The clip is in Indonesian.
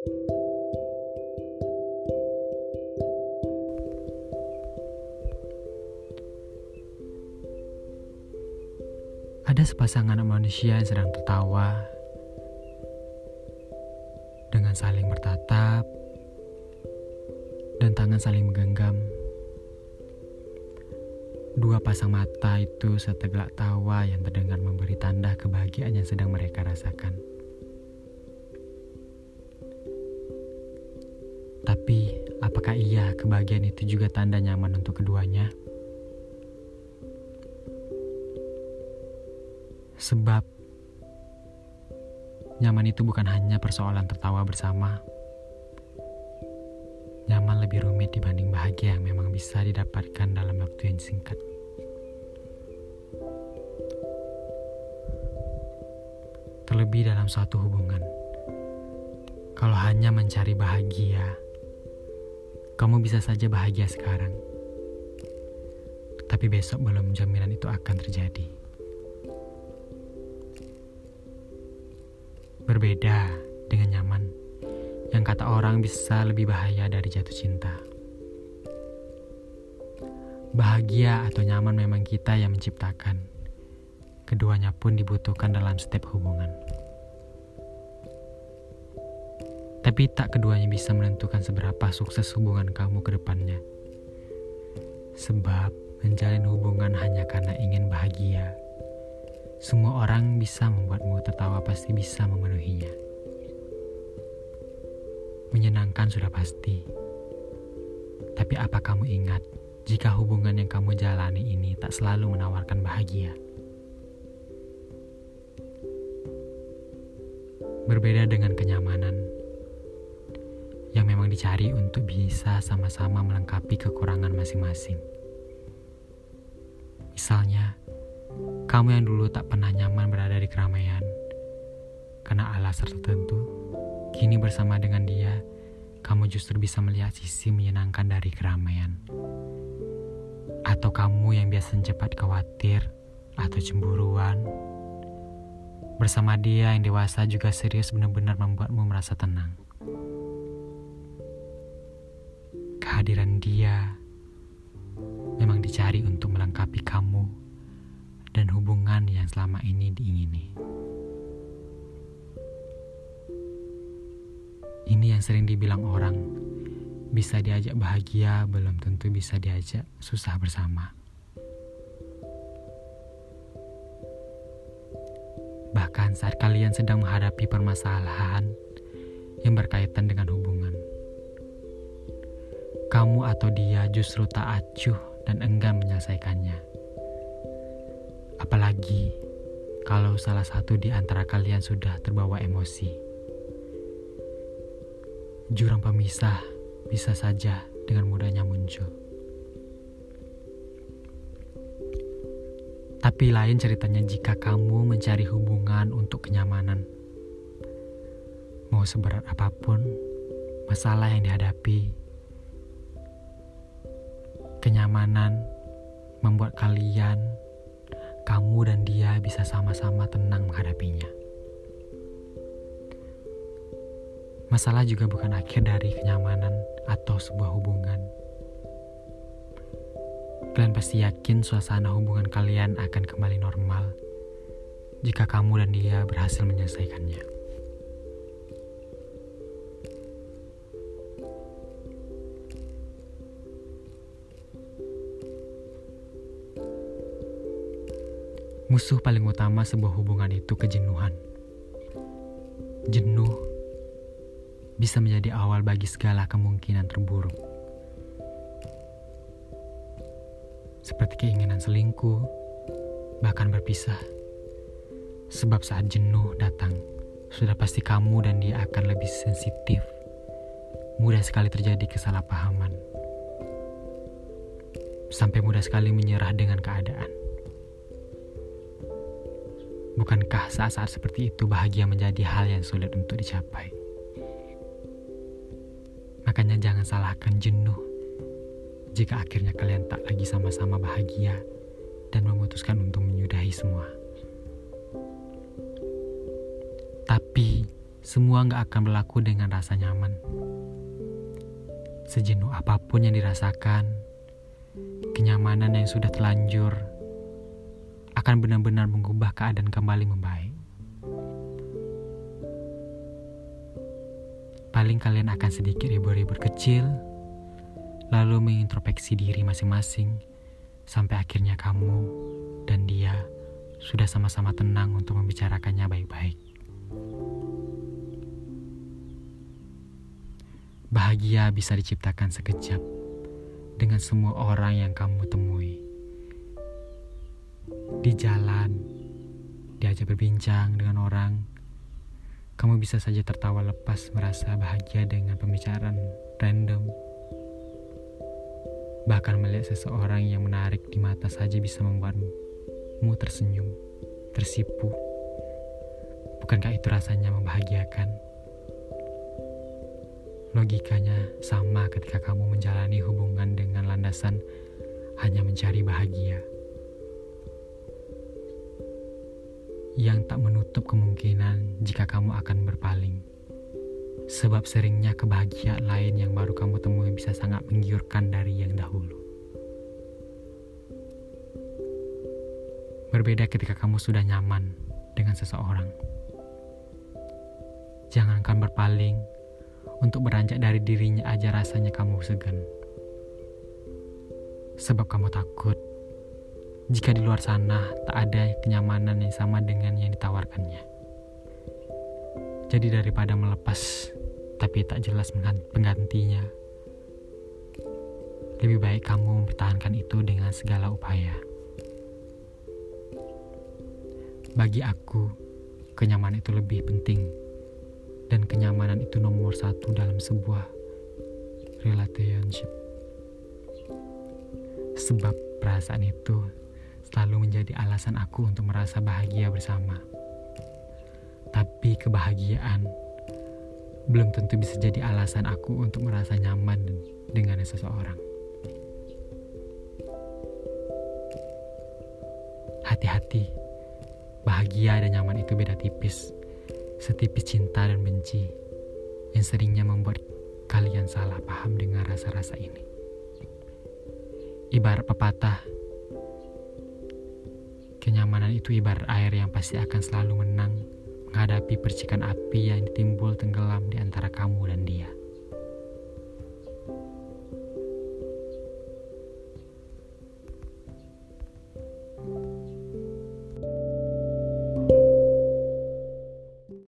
Ada sepasang anak manusia yang sedang tertawa dengan saling bertatap dan tangan saling menggenggam. Dua pasang mata itu seteglak tawa yang terdengar memberi tanda kebahagiaan yang sedang mereka rasakan. Tapi, apakah iya kebahagiaan itu juga tanda nyaman untuk keduanya? Sebab nyaman itu bukan hanya persoalan tertawa bersama. Nyaman lebih rumit dibanding bahagia yang memang bisa didapatkan dalam waktu yang singkat. Terlebih dalam suatu hubungan. Kalau hanya mencari bahagia, kamu bisa saja bahagia sekarang. Tapi besok belum jaminan itu akan terjadi. Berbeda dengan nyaman, yang kata orang bisa lebih bahaya dari jatuh cinta. Bahagia atau nyaman memang kita yang menciptakan. Keduanya pun dibutuhkan dalam setiap hubungan. Tapi tak keduanya bisa menentukan seberapa sukses hubungan kamu ke depannya. Sebab menjalin hubungan hanya karena ingin bahagia semua orang bisa membuatmu tertawa pasti bisa memenuhinya. Menyenangkan sudah pasti. Tapi apa kamu ingat jika hubungan yang kamu jalani ini tak selalu menawarkan bahagia? Berbeda dengan kenyamanan yang dicari untuk bisa sama-sama melengkapi kekurangan masing-masing. Misalnya, kamu yang dulu tak pernah nyaman berada di keramaian karena alasan tertentu, kini bersama dengan dia, kamu justru bisa melihat sisi menyenangkan dari keramaian. Atau kamu yang biasa cepat khawatir atau cemburuan, bersama dia yang dewasa juga serius benar-benar membuatmu merasa tenang. Kehadiran dia memang dicari untuk melengkapi kamu dan hubungan yang selama ini diingini. Ini yang sering dibilang orang, bisa diajak bahagia belum tentu bisa diajak susah bersama. Bahkan saat kalian sedang menghadapi permasalahan yang berkaitan dengan hubungan, kamu atau dia justru tak acuh dan enggan menyelesaikannya Apalagi kalau salah satu di antara kalian sudah terbawa emosi. Jurang pemisah bisa saja dengan mudahnya muncul. Tapi lain ceritanya jika kamu mencari hubungan untuk kenyamanan. Mau seberat apa pun masalah yang dihadapi, kenyamanan membuat kalian kamu dan dia bisa sama-sama tenang menghadapinya. Masalah juga bukan akhir dari kenyamanan atau sebuah hubungan. Kalian pasti yakin suasana hubungan kalian akan kembali normal jika kamu dan dia berhasil menyelesaikannya. Musuh paling utama sebuah hubungan itu kejenuhan. Jenuh bisa menjadi awal bagi segala kemungkinan terburuk. Seperti keinginan selingkuh, bahkan berpisah. Sebab saat jenuh datang, sudah pasti kamu dan dia akan lebih sensitif. Mudah sekali terjadi kesalahpahaman. Sampai mudah sekali menyerah dengan keadaan. Bukankah saat-saat seperti itu bahagia menjadi hal yang sulit untuk dicapai? Makanya jangan salahkan jenuh jika akhirnya kalian tak lagi sama-sama bahagia dan memutuskan untuk menyudahi semua. Tapi semua nggak akan berlaku dengan rasa nyaman. Sejenuh apa pun yang dirasakan, kenyamanan yang sudah telanjur akan benar-benar mengubah keadaan kembali membaik. Paling kalian akan sedikit ribut-ribut kecil, lalu mengintrospeksi diri masing-masing, sampai akhirnya kamu dan dia sudah sama-sama tenang untuk membicarakannya baik-baik. Bahagia bisa diciptakan sekejap dengan semua orang yang kamu temui. Di jalan, diajak berbincang dengan orang, kamu bisa saja tertawa lepas merasa bahagia dengan pembicaraan random. Bahkan melihat seseorang yang menarik di mata saja bisa membuatmu tersenyum, tersipu. Bukankah itu rasanya membahagiakan? Logikanya sama ketika kamu menjalani hubungan dengan landasan hanya mencari bahagia. Yang tak menutup kemungkinan jika kamu akan berpaling. Sebab seringnya kebahagiaan lain yang baru kamu temui bisa sangat menggiurkan dari yang dahulu. Berbeda ketika kamu sudah nyaman dengan seseorang. Jangankan berpaling, untuk beranjak dari dirinya aja rasanya kamu segan. Sebab kamu takut jika di luar sana tak ada kenyamanan yang sama dengan yang ditawarkannya. Jadi daripada melepas tapi tak jelas penggantinya, lebih baik kamu mempertahankan itu dengan segala upaya. Bagi aku, kenyamanan itu lebih penting dan kenyamanan itu nomor satu dalam sebuah relationship. Sebab perasaan itu selalu menjadi alasan aku untuk merasa bahagia bersama. Tapi kebahagiaan belum tentu bisa jadi alasan aku untuk merasa nyaman dengan seseorang. Hati-hati, bahagia dan nyaman itu beda tipis setipis cinta dan benci yang seringnya membuat kalian salah paham dengan rasa-rasa ini. Ibarat pepatah, kenyamanan itu ibarat air yang pasti akan selalu menang menghadapi percikan api yang timbul tenggelam di